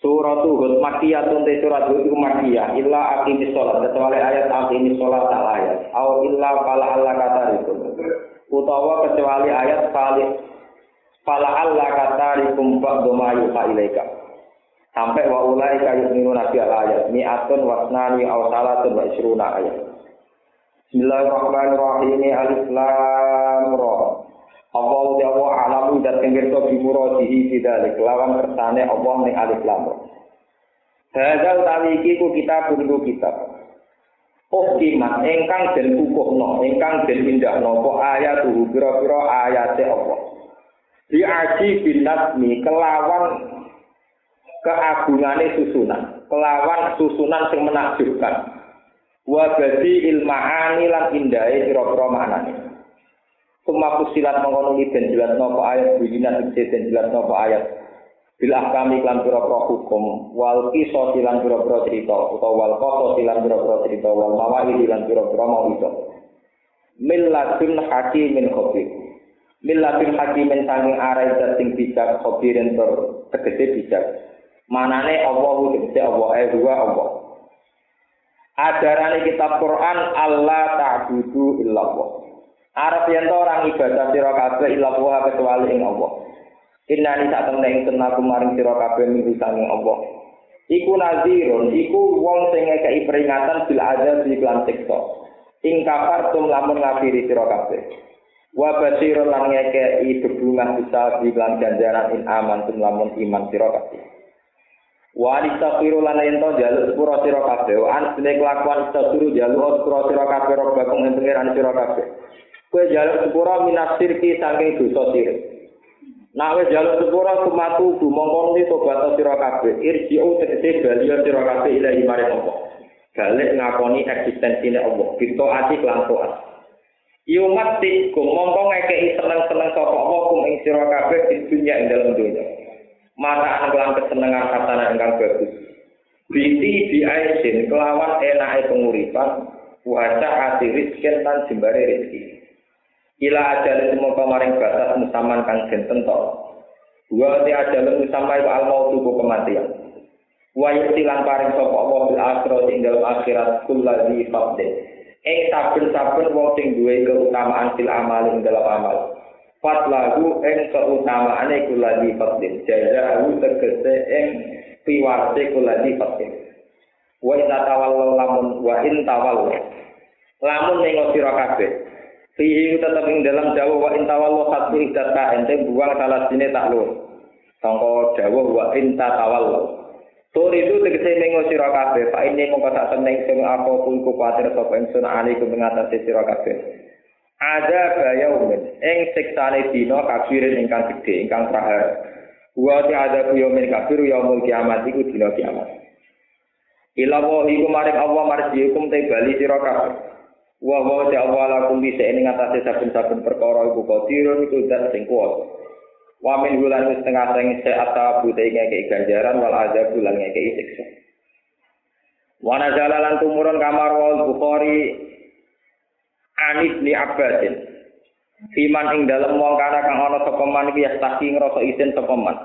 Surat Hud Makiyatun te surat Hud iku Makiyah illa aqimis sholat. Kecuali ayat aqimis sholat tak ayat au illa fala Allah kata itu utawa kecuali ayat fali fala Allah kata rikum ba'du ma yuha sampai wa ulai kayu minu nabi al ayat. Mi'atun wasnani au salatun wa isruna ayat. Bismillahirrahmanirrahim. Alif Lam Ra Allah uti Allah alamu dan tenggirto bimuradihi bidalik lawan kersane Allah ning alif lam. Hadal utawi iki ku kita pun kitab. Ukhimat ingkang den kukuhno, ingkang den pindahno apa ayat pira-pira ayate Allah. Di aji bin nasmi kelawan keagungane susunan, kelawan susunan sing menakjubkan. Wa badi ilmahani lan indahe pira-pira maknane. Suma fusilat mengonungi dan jelas nopo ayat Bujina tegesi dan jelas nopo ayat. Bila kami klan pura-pura hukum Wal kiso silan pura-pura cerita Atau wal koso silan pura-pura cerita Wal mawali silan pura-pura mau itu Milladun hakimin khobir. Milladun hakimin sanging arai sing bijak khobirin ter tegesi bijak. Manane Allah tegesi Allah Eh dua Allah. Adarani kitab Quran Allah ta'budu illallah Arab yen orang ibadah sira kabeh illa wa kecuali ing Allah. Inna ni sak temne ing tenaku maring sira kabeh minggu sanging Allah. Iku nazirun, iku wong sing ngekeki peringatan bil azab di iklan siksa. Ing kafar tum lamun ngafiri sira kabeh. Wa basirun lan ngekeki bebungah bisa di iklan ganjaran in aman tum lamun iman sira kabeh. Wa alistaghfiru lan yen to jaluk sepura sira kabeh. An sene kelakuan istaghfiru jaluk sepura sira kabeh robakum ing pengiran sira kabeh. Kue jaluk sepura minas sirki saking dosa sirik. Nah wis jaluk sepura kumatu dumongkon ni tobat sira kabeh. Irji'u tegese baliya sira kabeh ilahi maring Allah. Balik ngakoni eksistensine Allah. Kita ati lan taat. Yumat ti mongko ngekeki seneng-seneng sapa Allah kum ing sira kabeh di dunya ing dalam dunya. Mata lan kesenengan katana ingkang bagus. Biti di aisin kelawan enake penguripan puasa ati rizkin tan jembare rezeki. Ila ajal semua kemarin batas musaman kang den tentok. Wa ti ajal musamma iku al maut kematian. Wa yutilan paring sapa Allah bil akhirat ing dalam akhirat kulladzi fadl ing saben-saben wong sing duwe keutamaan fil amal ing dalam amal. Fatlahu ing keutamaane kulladzi fadl jazaa'u tegese ing piwarte kulladzi fadl wa in tawallu lamun wa in tawallu. Lamun ning sira kabeh Fihi tetap ing dalam dawa wa intawallo khatu idata ente buang salah sini taklur. Sangka dawa wa inta tawallo. Tur itu tegese mengo sira kabeh, Pak ini mongko tak seneng sing aku pun kuwatir sapa ingsun ali ku mengatasi sira kabeh. Ada gaya umin, ing siksane dina kafirin ingkang gedhe, ingkang prahara. Wa ti ada ku yomin kafir yaumul kiamat iku dina kiamat. Ila wa iku maring Allah marjiukum te bali sira kabeh. Wa wa ta Allah lakum bisa ing ngatasé saben-saben perkara iku qadirun iku zat sing kuwasa. Wa min bulan setengah sing seata bute ngeke ganjaran wal azab bulan ngeke siksa. Wa nazala lan tumurun kamar wal Bukhari Anis li Abbasin. Fiman ing dalem wong kana kang ana sapa man iki yastaki ngrasa isin sapa man.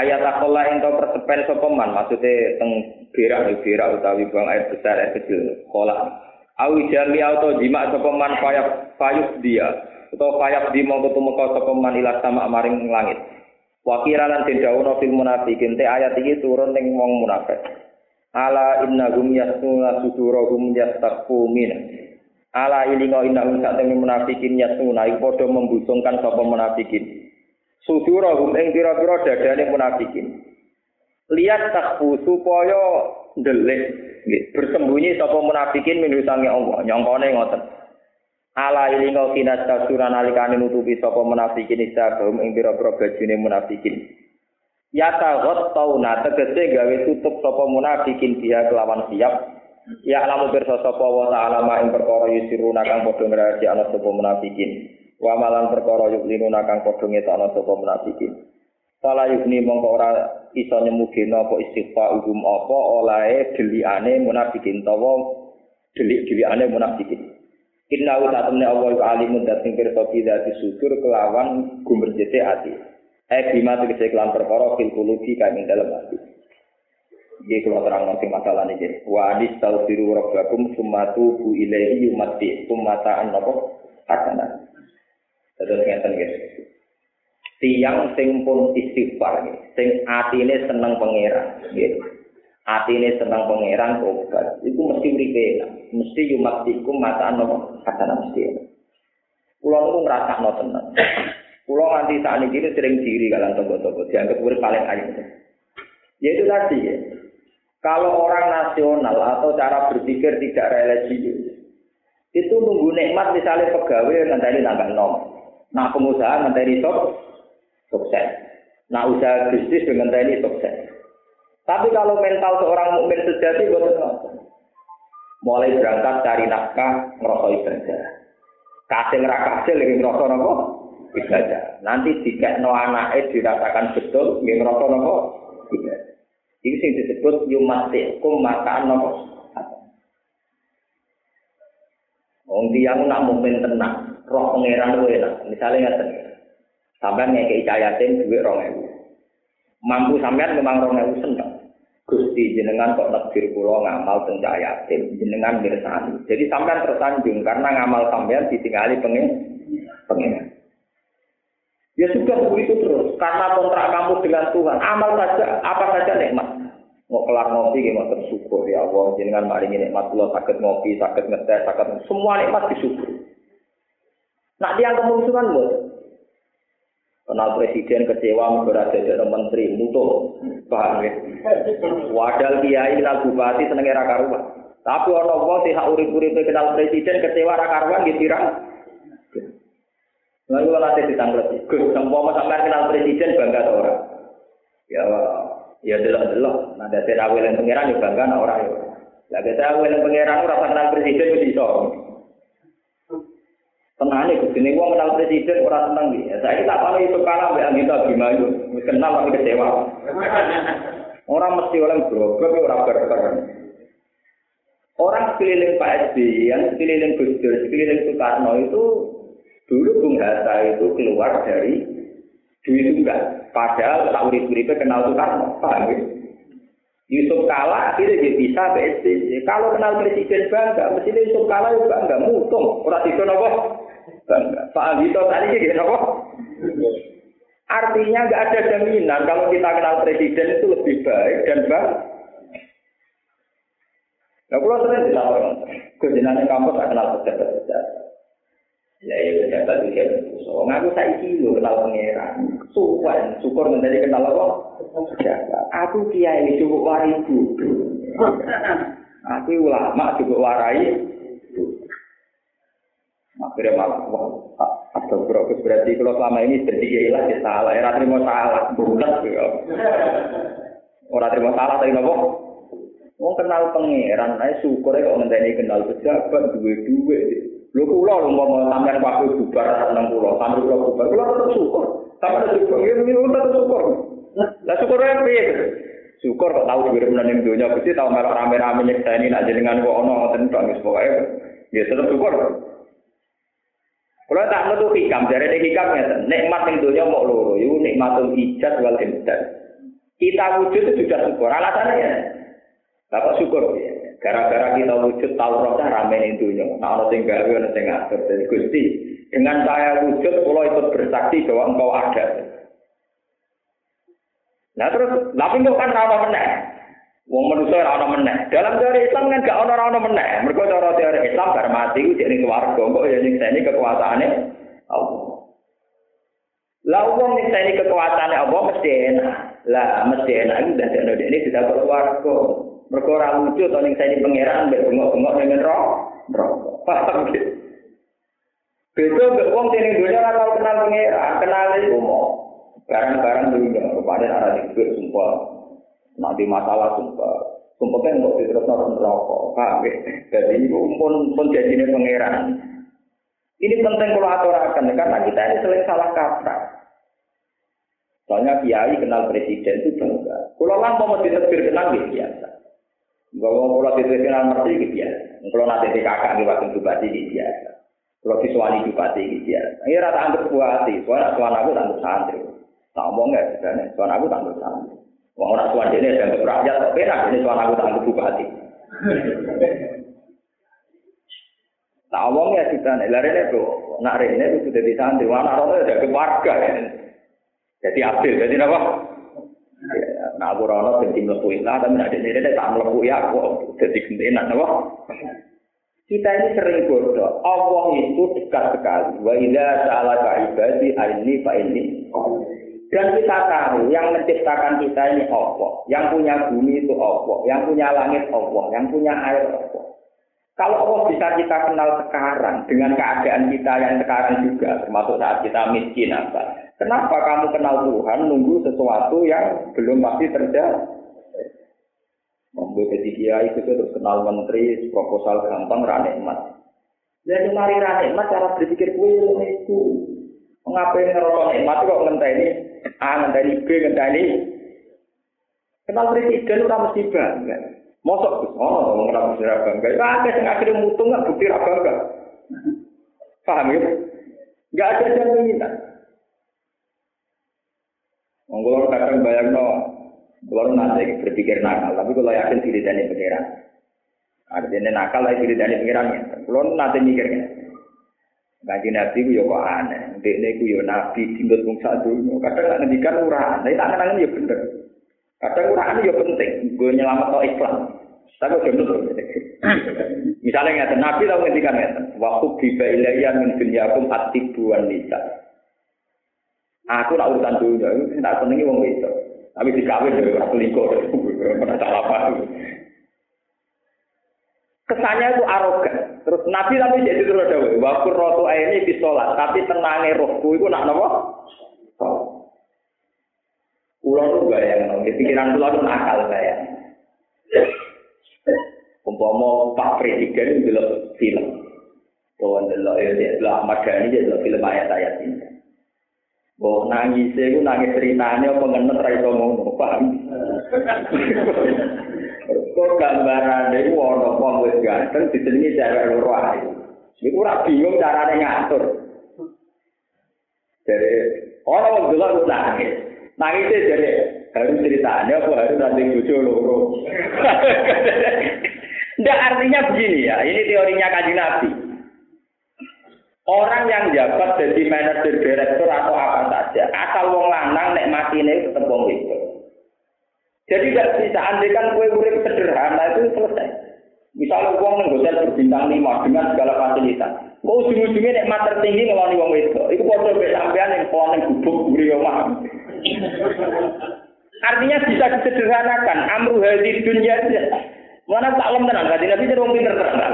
Ayat akola ento persepen sapa man maksude teng berak berak utawi buang air besar air kecil kolak. Awi jami auto jima sapa man payak payuk dia atau payak di mongko tumeka sapa man ila sama maring langit. Wakira lan den dawuh fil munafikin te ayat iki turun ning wong munafik. Ala innahum yasnuna sudurahum yastaqfu min. Ala ilingo innahum sak temen munafikin yasnuna iku padha membusungkan sapa munafikin. Sudurahum ing pira-pira dadane munafikin. Lihat takfu supaya ndelik bersembunyi sapa munafikin minusange Allah nyongkone ngoten ala ilinga kinat kasuran alikane nutupi sapa munafikin isabum ing pira-pira bajune munafikin Ya tagot tauna tegese gawe tutup sapa munafikin dia kelawan siap. Ya lamu pirsa sapa wa ta'ala ma ing perkara yusiruna kang padha ngrahasiakno sapa munafikin. Wa malan perkara yuklinuna kang padha ngetokno sapa munafikin. Fala yukni mongko ora iso nyemugeno apa istighfar hukum apa olahe delikane munafikin tawa delik-delikane munafikin. Inna wa ta'ala Allah wa alimun dating pirsa bidati sudur kelawan gumberjete ati. Eh bima tegese kelan perkara fil kulubi kang ing dalem ati. Iki kula terang sing masalah niki. Wa adistaghfiru rabbakum sumatu bu ilaihi yumati sumata napa hakana. Terus ngeten nggih. Tiang sing pun istighfar sing atine seneng pangeran nggih. Atine seneng pangeran tobat. Iku mesti uripe mesti yumatiku mata napa hakana mesti. Kula niku ngrasakno tenan. Pulau nanti saat ini sering diri kalian toko-toko, dianggap urip paling ayu. Ya itu tadi ya. Kalau orang nasional atau cara berpikir tidak religius, itu nunggu nikmat misalnya pegawai nanti nambah nom. Nah pengusaha nanti sok sukses. Nah usaha bisnis dengan ini sukses. Tapi kalau mental seorang mukmin sejati Mulai berangkat cari nafkah, ngerosok ibadah. Kasih ngerakasih lagi ngerosok nopo ibadah. Nanti jika no anaknya dirasakan betul, nggih ngerasa nopo ibadah. Ini sing disebut yumatikum makaan nopo. Wong tiang nak mukmin tenang, roh pangeran enak. Misalnya ngaten. Sampeyan ngekeki cayatin duit 2000. Mampu sampean memang 2000 seneng. Gusti jenengan kok takdir kula ngamal teng cayatin, jenengan mirsani. Jadi sampean tersanjung karena ngamal sampean ditinggali pengen pengen. Ya sudah begitu terus. Karena kontrak kamu dengan Tuhan, amal saja, apa saja nikmat. Mau kelar ngopi, mau bersyukur ya Allah. Mari ini nikmat Allah, sakit ngopi, sakit ngetes, sakit semua nikmat disyukur. Nah dia kemusuhan buat kenal presiden kecewa berada jadi menteri mutu paham ya wadal kiai kenal bupati seneng era karuan tapi orang wong sih hak urip urip kenal presiden kecewa era karuan gitu Lalu kalau nanti ditangkap, Gus, sampai kenal presiden bangga orang? Ya, ya delok delok. Nah, dari awal yang pangeran ya bangga orang ya. Lah kita awal yang pangeran rasa kenal presiden itu iso. Tenang nih, Gus, ini gua kenal presiden orang tenang nih. Ya, saya tak tahu itu kalah mbak Anggita gimana, kenal tapi kecewa. Orang mesti orang berobak, orang berperan. Orang sekeliling Pak SBY, yang sekeliling Gus Dur, sekeliling Soekarno itu Dulu Bung Hatta itu keluar dari Dwi Tunggal. Padahal tak urip-uripnya kenal Soekarno. Paham ya? Yusuf Kala akhirnya dia bisa PSBY. Kalau kenal Presiden bangga, mestinya Yusuf Kala juga bangga. Mutung. Orang itu nopo. Bangga. Pak Agito tadi dia nopo. Artinya nggak ada jaminan kalau kita kenal Presiden itu lebih baik dan bang. Nah, kalau sering dilaporkan, kejenangan kampus tak kenal pejabat-pejabat. Ya ya pejabat itu ya so ngaku saya kilo kenal pangeran. Suwan, syukur menjadi kenal apa? Aku kiai cukup warai bodoh. Aku ulama cukup warai. Akhirnya malah wah, atau berarti berarti kalau selama ini jadi lah ya salah. Ya terima salah, bulat ya. Orang terima salah tapi nopo. Wong kenal pangeran, ae syukur kok ngenteni kenal pejabat duwe-duwe. Lho kula lho mau sampean waktu bubar nang kula, sampe kula bubar, kula tetep syukur. Sampe syukur, ya tetep syukur. Lah syukur piye? Syukur kok tau dhuwur menan ning donya, Gusti tau melok rame-rame nyekseni nak jenengan kok ono ngoten kok wis pokoke. Ya tetep syukur. Kula tak metu hikam, jare nek hikam ngeten, nikmat ning donya mok loro, iku nikmatul ijaz wal imdad. Kita wujud itu sudah syukur. Alasannya ya. Bapak syukur ya. Gara-gara kita wujud tahu rohnya rame ning dunia. Nah, ono sing gawe ono sing ngatur. Jadi Gusti, dengan saya wujud kalau ikut bersaksi bahwa engkau ada. Nah terus, tapi kok kan rawa meneh. Wong manusia ora ono meneh. Dalam teori Islam kan gak ora ono meneh. Mergo cara teori Islam bar mati ku jadi keluarga, kok ya nyekseni kekuasaane Allah. Lah wong nyekseni kekuasaane Allah mesti enak. Lah mesti enak itu dan ini tidak keluarga. Mergo ora lucu to ning seni pangeran mbek bengok-bengok ning. Roh. Paham ge. Beda mbek wong ning dunya ora tau kenal pangeran, kenal iku mau. Barang-barang dunia, rupanya arah itu sumpah. Nanti masalah sumpah. Sumpah kan untuk diterus nonton rokok. Ya? Jadi itu pun, pun jadinya pangeran. Ini penting kalau aturakan, karena kita ini sering salah kaprah. Soalnya kiai kenal presiden itu bangga. Kalau lampau mau diterbir kenal ya biasa. Kalau kalau diterbir kenal merti ya biasa. Kalau nanti di kakak di waktu bupati ya biasa. Kalau visuali bupati ya biasa. Ini rata anggap bupati. Soalnya tuan aku anggap santri. Tak omong nggak sebenarnya. Tuan aku anggap santri. Wong orang tuan ini anggap rakyat. Tapi enak ini tuan aku anggap bupati. Tak omong ya kita nih. Lari itu. Nak rene itu sudah di santri. Mana orang ada keluarga. Jadi adil, jadi apa? Nah aku rono jadi melepuh lah, tapi ada ini ada tak melepuh ya aku jadi gentenan apa? Kita ini sering bodoh. Allah itu dekat sekali. Wa idza sa'alaka ibadi aini fa ini. Dan kita tahu yang menciptakan kita ini Allah, yang punya bumi itu Allah, yang punya langit Allah, yang punya air Allah. Kalau Allah bisa kita kenal sekarang dengan keadaan kita yang sekarang juga, termasuk saat kita miskin apa, Kenapa kamu kenal Tuhan nunggu sesuatu yang belum pasti terjadi? Membuat jadi kiai itu terus kenal menteri, proposal gampang, ranikmat. Jadi mari ranikmat cara berpikir kue itu. Mengapa ngerokok nikmat kok ngenteni A, ngenteni B, ngenteni Kenal presiden udah mesti bangga. Mosok Gus, oh, ngomong ora mesti bangga. Ada yang akhirnya mutung nggak bukti ra bangga. Paham ya? Gak ada jaminan. Monggo kadang bayang no, kalau nanti berpikir nakal, tapi kalau yakin diri dan pengiran. Artinya nakal lagi diri dan pengiran ya. Kalau nanti mikirnya, Nanti nabi ku yo kok aneh, ini ku yo nabi tinggal bangsa dulu. Kadang nggak ngendikan uraan, tapi tak kenangan ya bener. Kadang uraan yo penting, gue nyelamat no Islam. Tapi udah betul. Misalnya nggak nabi tahu ngendikan nggak, waktu biba ilaiya min dunyakum atibuan nisa. Aku nak urusan dunia, itu tak senengi wong itu. Tapi dikawin dari orang selingkuh, pernah salah paham. Kesannya itu arogan. Terus Nabi tapi jadi terus ada waktu rotu ini di tapi tenangnya rohku itu nak nopo. Ulang tuh gak di pikiran pulau itu nakal saya. Umpama Pak Presiden itu film. Tuhan delok ya, delok Ahmad Dhani delok film ayat-ayat ini. Bahwa nangis itu nangis ceritanya apa ngenet ra iso ngono, paham? Kok gambaran itu ono wong wis ganteng dijenengi cewek loro ae. Iku ora bingung carane ngatur. Jadi ono wong delok nangis. Nangis jadi harus ceritanya apa harus nanti bojo loro. Ndak artinya begini ya, ini teorinya kaji Nabi. Orang yang jabat jadi manajer direktur atau apa saja, asal wong lanang nek mati tetap wong itu. Jadi tidak bisa andekan kue urip sederhana itu selesai. Misalnya uang neng hotel berbintang lima dengan segala fasilitas. Kok ujung-ujungnya nek mat tertinggi ngeloni wong itu. Itu foto sampean yang kalau neng gubuk buri omah. Artinya bisa disederhanakan. Amru hadi dunia aja. Mana tak lem tenan, Nabi jadi wong pinter tenan.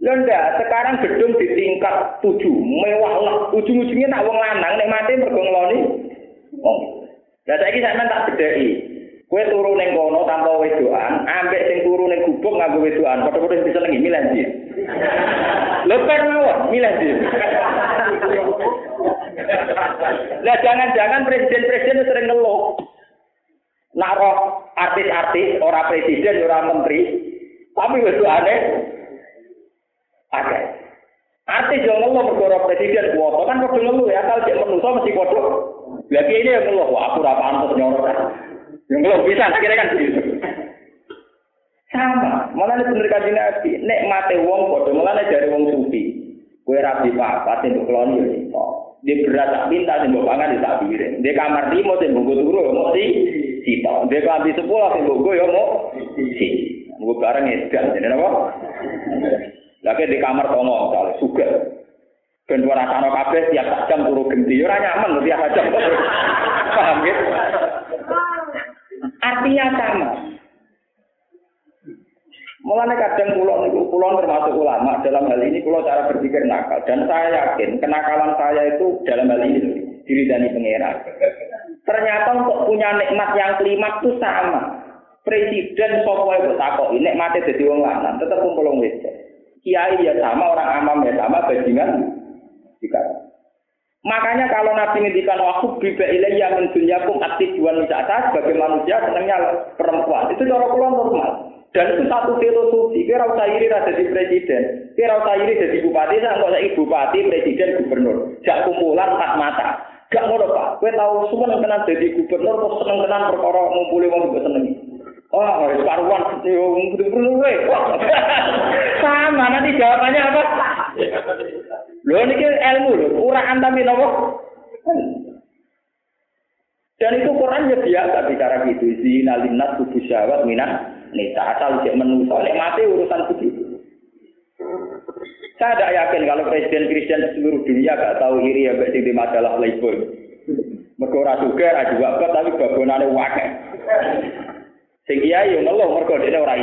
Lenda, sekarang gedung di tingkat tujuh, mewah lah. Ujung-ujungnya nak wong lanang, nek mati mergo ngeloni. Oh. Lah saiki sampean tak bedheki. Kowe turu ning kono tanpa wedoan, ambek sing turu ning gubuk nganggo wedoan, padha-padha bisa senengi milih ndi. Lho mawon, milih ndi. Lah jangan-jangan presiden-presiden sering ngeluh. Nak roh artis-artis, ora presiden, ora menteri, tapi wedoane ada. Artis yang ngeluh bergoro presiden kuota kan kudu ngeluh ya kalau dia menungso mesti kudu. Lagi ini yang ngeluh, wah Yang ngeluh bisa, kira kan gitu. Sama, malah ini bener kaji nabi. Nek mate wong kudu, malah dari wong sufi. Kue rapi apa, sing keloni ya. Dia berat tak minta, sing pangan di tak piring. Dia kamar limo, sing buku turu, ya mau si sitok. Dia kelambi sepuluh, sing buku ya mau si. Buku bareng edan, jadi apa? Lagi di kamar tomo, misalnya, suga. Ben suara kano kabeh tiap jam turu genti, ora nyaman tiap jam. Paham ya? Artinya sama. Mulanya kadang pulau niku pulau termasuk ulama dalam hal ini pulau cara berpikir nakal dan saya yakin kenakalan saya itu dalam hal ini diridani pangeran. Ternyata untuk punya nikmat yang kelima itu sama. Presiden sopo itu takok ini mati jadi wong lanang tetap kumpul wong Kiai ya sama, orang amam ya sama, bajingan juga. Makanya kalau Nabi ngendikan waktu biba ilayya min dunyakum aktif dua wisata sebagai manusia senangnya perempuan. Itu cara kula normal. Dan itu satu filosofi. Kira usah iri jadi presiden. Kira usah iri jadi bupati. Saya nggak usah bupati, presiden, gubernur. Jak kumpulan empat mata. Gak ngono pak. Tahu semua tenan jadi gubernur, terus seneng tenan perkara ngumpuli wong juga seneng. Oh, harus karuan, sama nanti jawabannya apa? Lho niki ilmu lho, uraan tapi nopo? Dan itu Quran ya biasa bicara gitu. Zina linnas kubu syawat minat nisa asal cek menuso. Nek mati urusan begitu. Saya tidak yakin kalau presiden Kristen seluruh dunia gak tahu iri ya berarti di majalah Playboy. Mergo ora juga juga tapi babonane wakil. Sing kiai yo ngeluh mergo dene ora.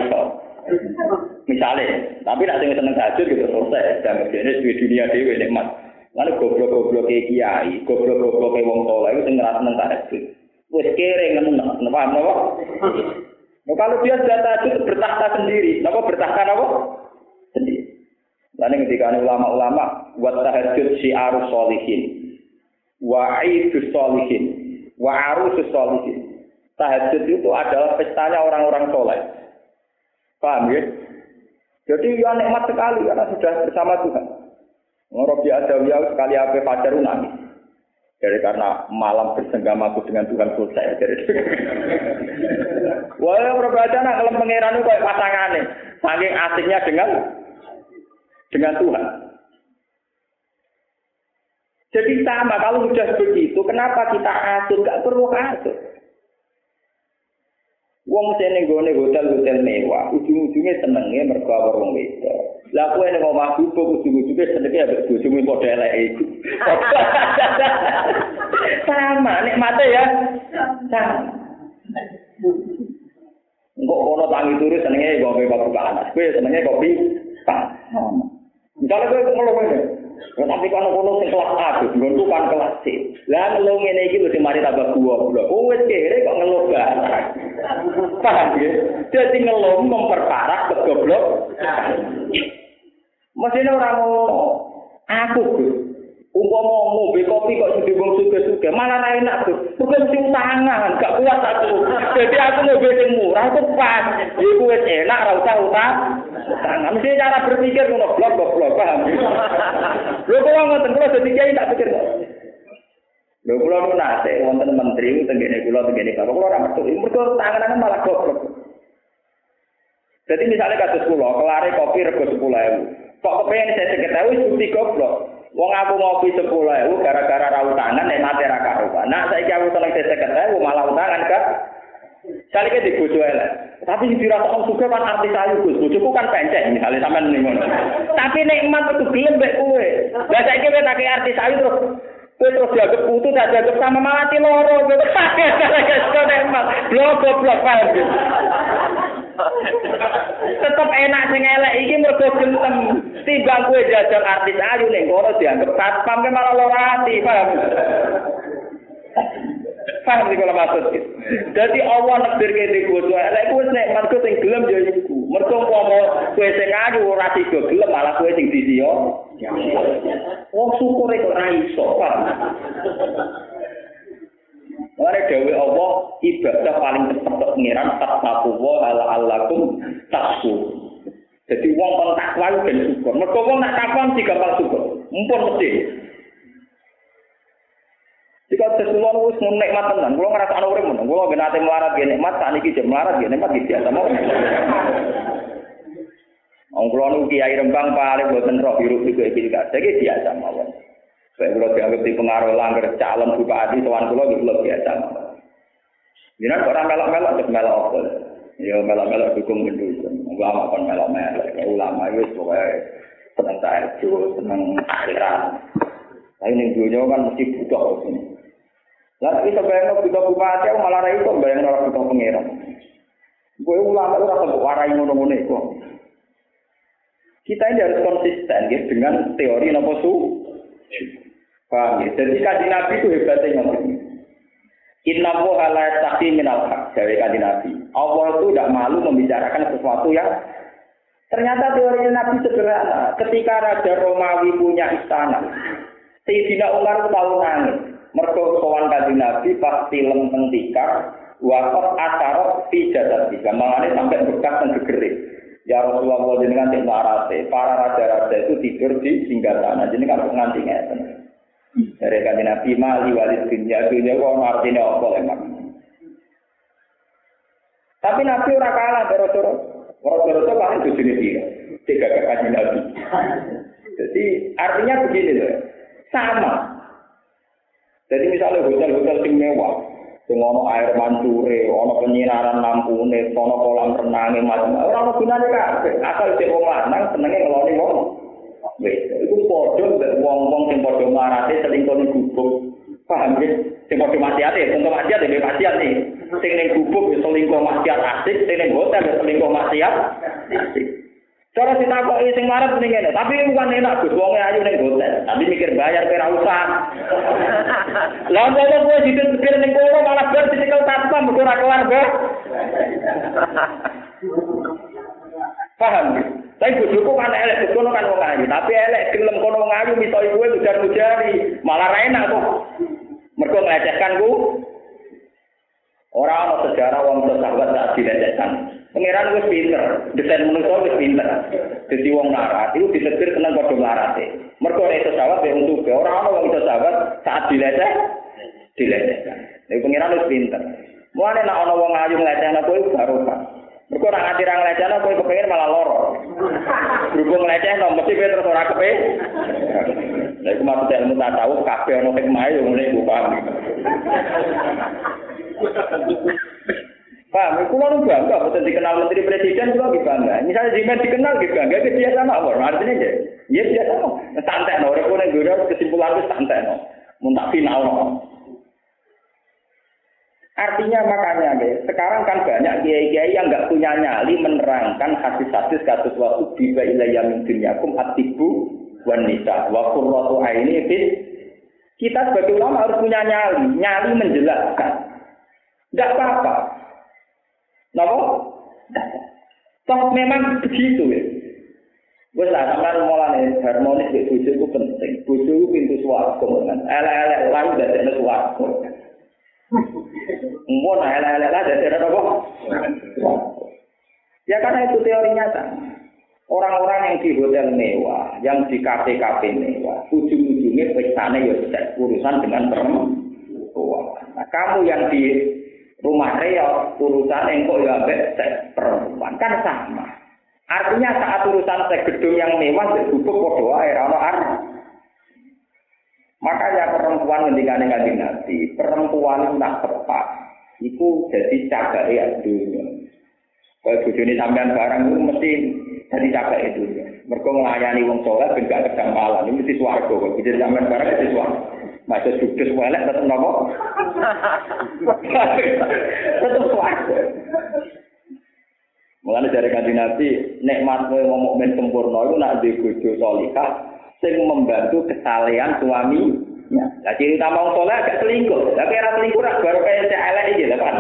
Misale, tapi nek sing seneng tahajud gitu selesai, dan dene duwe dunia dhewe nikmat. Lalu goblok-goblok kiai, goblok-goblok wong saleh itu sing ngrasa seneng tahajud. Wis kere ngono, paham napa? Nah, kalau dia sudah tahajud bertahta sendiri, napa bertahta napa? Sendiri. Lalu ketika ulama-ulama buat tahajud si arus solihin, wa aidus solihin, wa arus solihin. Tahajud itu adalah pestanya orang-orang soleh. Paham ya? Jadi ya nikmat sekali karena sudah bersama Tuhan. Ngorobi Adawiyah sekali apa pacar nangis. Jadi karena malam bersenggamaku dengan Tuhan selesai. Jadi Wah, berbeda nak kalau pangeran itu kayak pasangan nih. Saking asiknya dengan dengan Tuhan. Jadi sama kalau sudah begitu, kenapa kita atur? Gak perlu atur. Wong sing ning gone hotel-hotel mewah, ujung-ujungnya senenge mergo wong wedok. Lah kowe ning omah bubuk ujung-ujungnya senenge ambek bojomu padha eleke iku. Sama nikmate ya. Sama. Engkok kono tangi turu senenge kopi kopi panas. Kowe senenge kopi panas. Misalnya kowe ngeluh ngene. Ya, tapi kalau kono sing kelas A, nggonku kan kelas C. Lah ngeluh ngene iki mesti mari tambah gua. Oh wis kere kok ngeluh banget. Paham ya? Jadi ngeluh memperparah kegoblok. Mesti orang mau aku Umpama ngombe kopi kok jadi wong suge-suge, malah ra enak tuh. Bukan mesti utangan, gak kuat aku. Jadi aku ngombe sing murah itu pas. Iku wis enak ra usah utang. Utangan mesti cara berpikir ngono blok blok blok paham. Lho kok ngoten kula dadi kiai tak pikir. Lho kula nu nate wonten menteri tenggene kula tenggene bapak kula ora metu. Mergo tangan malah goblok. Jadi misalnya kasus kula, kelare kopi rego 10.000. Kok kepengen saya seketahui bukti goblok. Wong aku ngopi sepuluh ewu gara-gara rau tangan nek mati ra karuan. Nah saiki aku seneng seket ewu malah utangan kan. Kali ke dibojo elek. Tapi sing dirasa wong suka kan artis ayu Gus. Bojoku kan pencet misalnya sampean ning ngono. Tapi nikmat itu gelem mbek kowe. Lah saiki kowe tak artis ayu terus Kowe terus dianggap putu, tak dianggap sama mati loro. Blok, blok, blok, paham Tetep enak sing elek iki mergo gentem. Timbang kowe jajal artis ayu ning kono dianggap satpam ke malah lara ati, paham? Paham iki kalau maksud Jadi Allah nekdir ke di bojo elek kuwi nek mergo sing gelem ya iku. Mergo umpama kowe sing ayu ora tiga gelem malah kowe sing disiyo. Wong syukur kok ora iso, paham? Mare dewe Allah ibadah paling cepet tok pengiran tasawu wa ala alakum tasu. Jadi wong kon takwa ben syukur. Mergo wong nak takwa mesti gampang syukur. Mumpun mesti. Jika sesuatu wis nikmat tenan, kula ngrasa ana urip ngono. Kula ben ate melarat ge nikmat, sakniki jek melarat ge nikmat iki biasa mau. Wong kula nu kiai Rembang paling boten roh biru iki gak biasa mawon. Saya kalau dianggap di pengaruh langgar calon bupati, soal kulo gitu lebih biasa. Jangan orang melok-melok terus melok apa? Ya melok-melok dukung mendukung. Ulama kan melok-melok. Ulama itu pokoknya senang tahajud, senang akhirat. Tapi ini dunia kan mesti butuh sini. Lalu kita bayang butuh bupati, malah rai itu bayang orang butuh pengiran. Gue ulama itu rasa warai ngono-ngono itu. Kita ini harus konsisten ya, dengan teori nopo su. Paham ya? Jadi kaji Nabi itu hebatnya ini. Inna woha la yastaqi minal haq, dari kaji Nabi. Allah itu tidak malu membicarakan sesuatu yang ternyata teorinya Nabi sederhana. Ketika Raja Romawi punya istana, Sayyidina Umar tahu nangis. Mergo sowan kaji Nabi pas film teng tikar, wakot asarot fi jadad tiga. Makanya sampai bekas dan gegerik. Ya Rasulullah jenengan sing marate, para raja-raja itu tidur di singgah sana. Jenengan kok nganti ngeten. Dari kanji Nabi mali walid dunia dunia kok artinya apa emang. Tapi Nabi ora kalah dari Rasul. Rasul paling bojone dia. Tiga kanji Nabi. Jadi artinya begini loh. Sama. Jadi misalnya hotel-hotel sing mewah, sing ono air mancure, ono penyinaran lampune, ono kolam renange macam ora ono gunane. Asal sing wong lanang senenge ngeloni. Wis, iku padha mbek wong-wong sing padha marate selingkuh ning gubuk. Paham ya? Sing padha maksiate, contoh maksiat ya maksiat nih. Sing ning gubuk ya selingkuh maksiat asik, sing ning hotel ya selingkuh maksiat asik. Cara ditakoki sing marep ning ngene, tapi bukan enak Gus wong ayu ning hotel, tapi mikir bayar kira usah. Lah kok kowe dipikir ning kono malah bar dicekel satpam mergo ora kelar, Bos. Paham? Tapi bojoku kan elek, kono kan wong ayu, tapi elek gelem kono wong ayu miso ibu ujar-ujari, malah ra enak kok. Mergo nglecehkan ku. Ora ana sejarah wong sahabat tak dilecehkan. Pangeran wis pinter, desain manusia wis pinter. Dadi wong larat itu ditetir seneng padha larate. Mergo nek sahabat ya untuk ora ana wong sahabat saat dileceh dilecehkan. Nek pangeran wis pinter. Mulane nek ana wong ayu nglecehna kowe baru Pak. Mergo ora nganti ra nglecehna kowe kepengin malah loro. Berhubung nglecehno mesti kowe terus ora kepe. Lha iku maksud ilmu tasawuf kabeh ana hikmah yo ngene iku paham. Paham, kulo nu bangga, betul dikenal menteri presiden juga lebih bangga. Misalnya Jimen dikenal lebih bangga, itu biasa mawar. Artinya ya, ya biasa no. Santai no, orang kuning gue kesimpulan itu santai no. Muntah final no. Artinya makanya deh, sekarang kan banyak kiai-kiai yang nggak punya nyali menerangkan hadis-hadis kasus waktu biba ilayya min dunyakum atibu wanita wa qurratu aini fit kita sebagai ulama harus punya nyali, nyali menjelaskan. Tidak apa-apa. Napa? Toh memang begitu ya. Wes lah sampean mulane harmonis di bojo itu penting. Itu pintu swarga kan. Elek-elek lalu dadekne swarga. Mbok nah elek-elek lah dadekne apa? Ya karena itu teori nyata. Orang-orang yang di hotel mewah, yang di kafe-kafe mewah, ujung-ujungnya pestane ya tidak urusan dengan perempuan. Nah, kamu yang di rumah reot, urusan engkau ya ambek perempuan kan sama. Artinya saat urusan gedung yang mewah disebut podo ae ana ar. Makanya perempuan ngendikane kanjeng Nabi, perempuan itu nak tepat. Iku jadi cagake dunia. Kalau bojone sampean barang itu mesti jadi cagake dunia. Mergo nglayani wong saleh ben gak kedampalan, ini mesti swarga kok. Jadi sampean barang mesti swarga. Masa judes welek tetep nopo? tetep swarga. Mulane dari kanjeng Nabi, nikmat kowe ngomong men sempurna iku nak di bojo salihah sing membantu kesalehan suami. Ya, lah ciri utama wong saleh agak selingkuh. Tapi ora selingkuh ora baru kaya cek elek iki lho, Pak.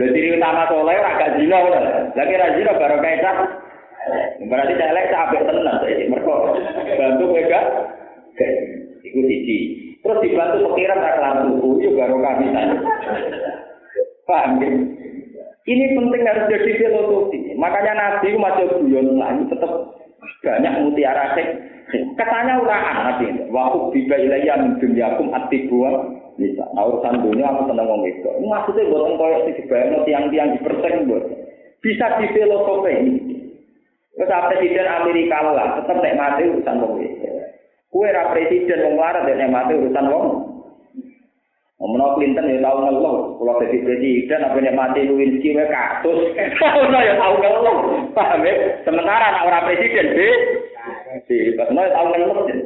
Lha ciri utama saleh ora gak zina lho. Lah kira zina baru kaya cek Berarti cek elek apik tenan saiki. Mergo bantu gak iku siji. Terus dibantu pikiran ra kelan tuku yo baru kabisan. Paham ya? Ini penting harus jadi filosofi. Makanya Nabi masih guyon lagi tetap banyak mutiara sek. Katanya uraan Nabi. Waktu biba ilayya min dunyakum atibua bisa. Nah urusan dunia aku seneng ngomong itu. Maksudnya buatan koyok sih dibayang tiang-tiang di persen buat. Bisa di filosofi. Presiden Amerika lah, tetap nek mati urusan wong itu. Kue presiden wong larat nek mati urusan wong. Ngomong Clinton ya tahu nggak loh, kalau jadi presiden, apa yang mati lu ini kasus, tahu nggak ya tahu nggak paham ya? Sementara anak ora presiden sih, sih, pas mau tahu nggak loh sih.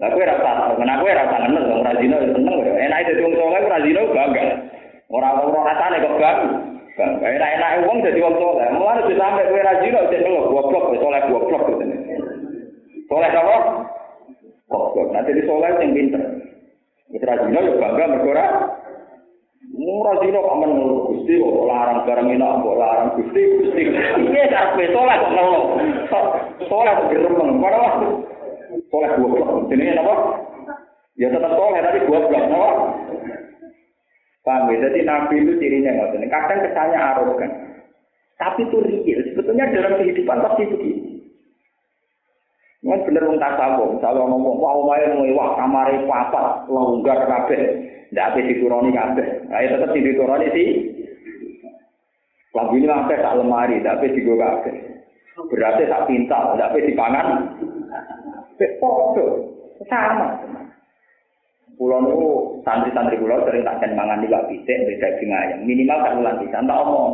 Nah, gue rasa, karena gue rasa nggak loh, orang Zino seneng, enak itu cuma soalnya orang Zino bangga, orang-orang rasa nih kok bangga. Bang, enak enak wong dadi wong soleh. Mulai harus sampai kue raji lo jadi lo gua blok, soleh gua blok gitu. Soleh apa? Oh, nanti di soleh bangga berkora. Murah kok aman ngeluh gusti, kok larang barang ini, kok larang gusti, gusti. Iya, tapi soleh kok ngeluh. Soleh kok diremeng, pada waktu. Soleh dua blok, ini apa? Ya tetap soleh, tapi dua blok, apa? Paham ya? Jadi Nabi itu cirinya nggak Kadang kesannya arogan. Tapi itu real. Sebetulnya dalam kehidupan pasti begitu. Ini bener wong tasawuf, misalnya ngomong, wah omae wah kamare papat, longgar kabeh, ndak ape dituruni kabeh. Ya tetep dituruni sih. Lagu ini sampai tak lemari, ape digo kabeh. Berarti tak pintal, ndak ape dipangan. Podo, sama. Pulau itu santri-santri pulau sering tak ken mangan juga bisa, beda dengan Minimal tak ulang bisa, tak omong.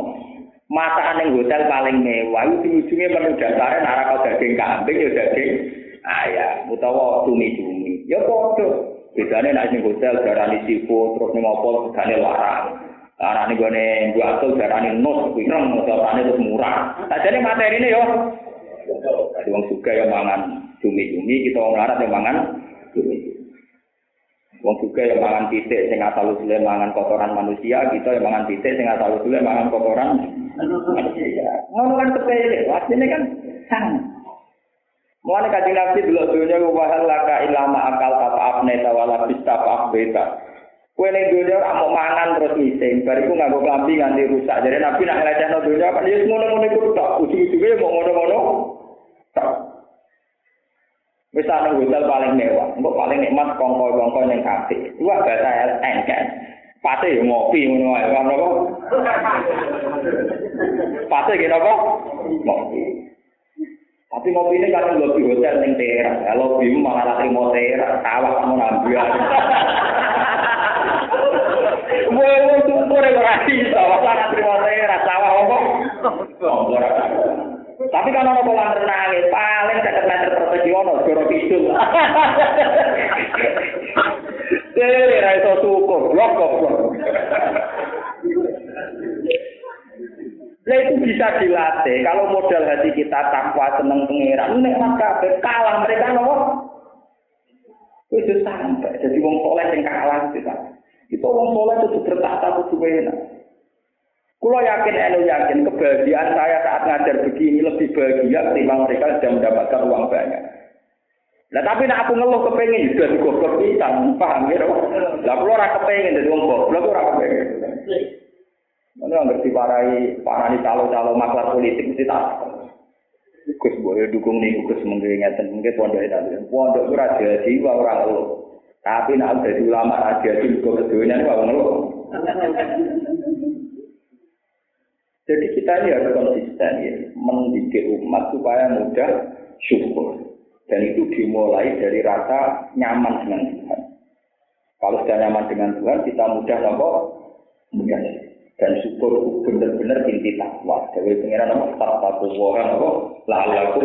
masakan yang hotel paling mewah, ujung-ujungnya menu dasarnya nara kau daging kambing, ya daging ayam, utawa cumi-cumi, ya podo. Bedanya nak sing hotel darah di sifu, terus nih mau pol larang. Larang gone gue nih gue asal darah nih nus, kuingrong nus, larang itu murah. Nah materine yo, ada uang suka yang mangan cumi-cumi, kita wong larat yang mangan cumi-cumi. Wong juga yang mangan titik sing asal usule mangan kotoran manusia, kita yang mangan titik sing asal usule mangan kotoran Ngono kan sepele, asline kan sama. Mulane kaji nabi dulu dunia wahal laka ilama akal kata apne tawala bista pak beta. Kue ning dunia ora mau mangan terus ngising, bariku nganggo klambi nganti rusak. Jadi nabi nak nglecehno dunia kan ya ngono-ngono iku tok, ujug-ujuge mau ngono-ngono. Wis ana hotel paling mewah, engko paling nikmat kongko-kongko ning kafe. Wah bahasa engken. Pate yo ngopi ngono wae, kan apa? Pate ki apa? Ngopi. Tapi ngopi ini kan ngopi hotel ning teras. Kalau bim malah lagi mau teras, tawa kamu nambiar. Woi, woi, syukur ya ora iso, ora terima teras, tawa apa? Tapi kan ono kolam renang, paling 50 meter persegi ono, joro kidul. Eh, ra iso syukur, blok blok. Nah itu bisa dilatih. Kalau modal hati kita takwa seneng pengiran, nikmat kabeh kalah mereka nopo. Itu sampai jadi wong soleh yang kalah kita. Itu wong soleh itu bertata kudu enak. Kulo yakin, elu yakin kebahagiaan saya saat ngajar begini lebih bahagia ketimbang mereka sudah mendapatkan uang banyak. Lah tapi nek aku ngeluh kepengin juga digoblok pisan, paham ya? Lah kula ora kepengin dadi wong goblok ora kepengin. Mana ngerti parai parani calo-calo maklar politik mesti tak. Gus boleh dukung nih Gus mungkin ngeten mungkin pondok itu. Pondok ora jadi wa ora ngeluh. Tapi nek dadi ulama ra jadi kok kedunya wa ngeluh. Jadi kita ini harus konsisten ya, mendidik umat supaya mudah syukur. Dan itu dimulai dari rasa nyaman dengan Tuhan. Kalau sudah nyaman dengan Tuhan, kita mudah nopo mudah. Dan syukur itu benar-benar inti takwa. Jadi pengiran tak takwa nopo lalu aku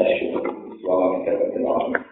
bersyukur. Wa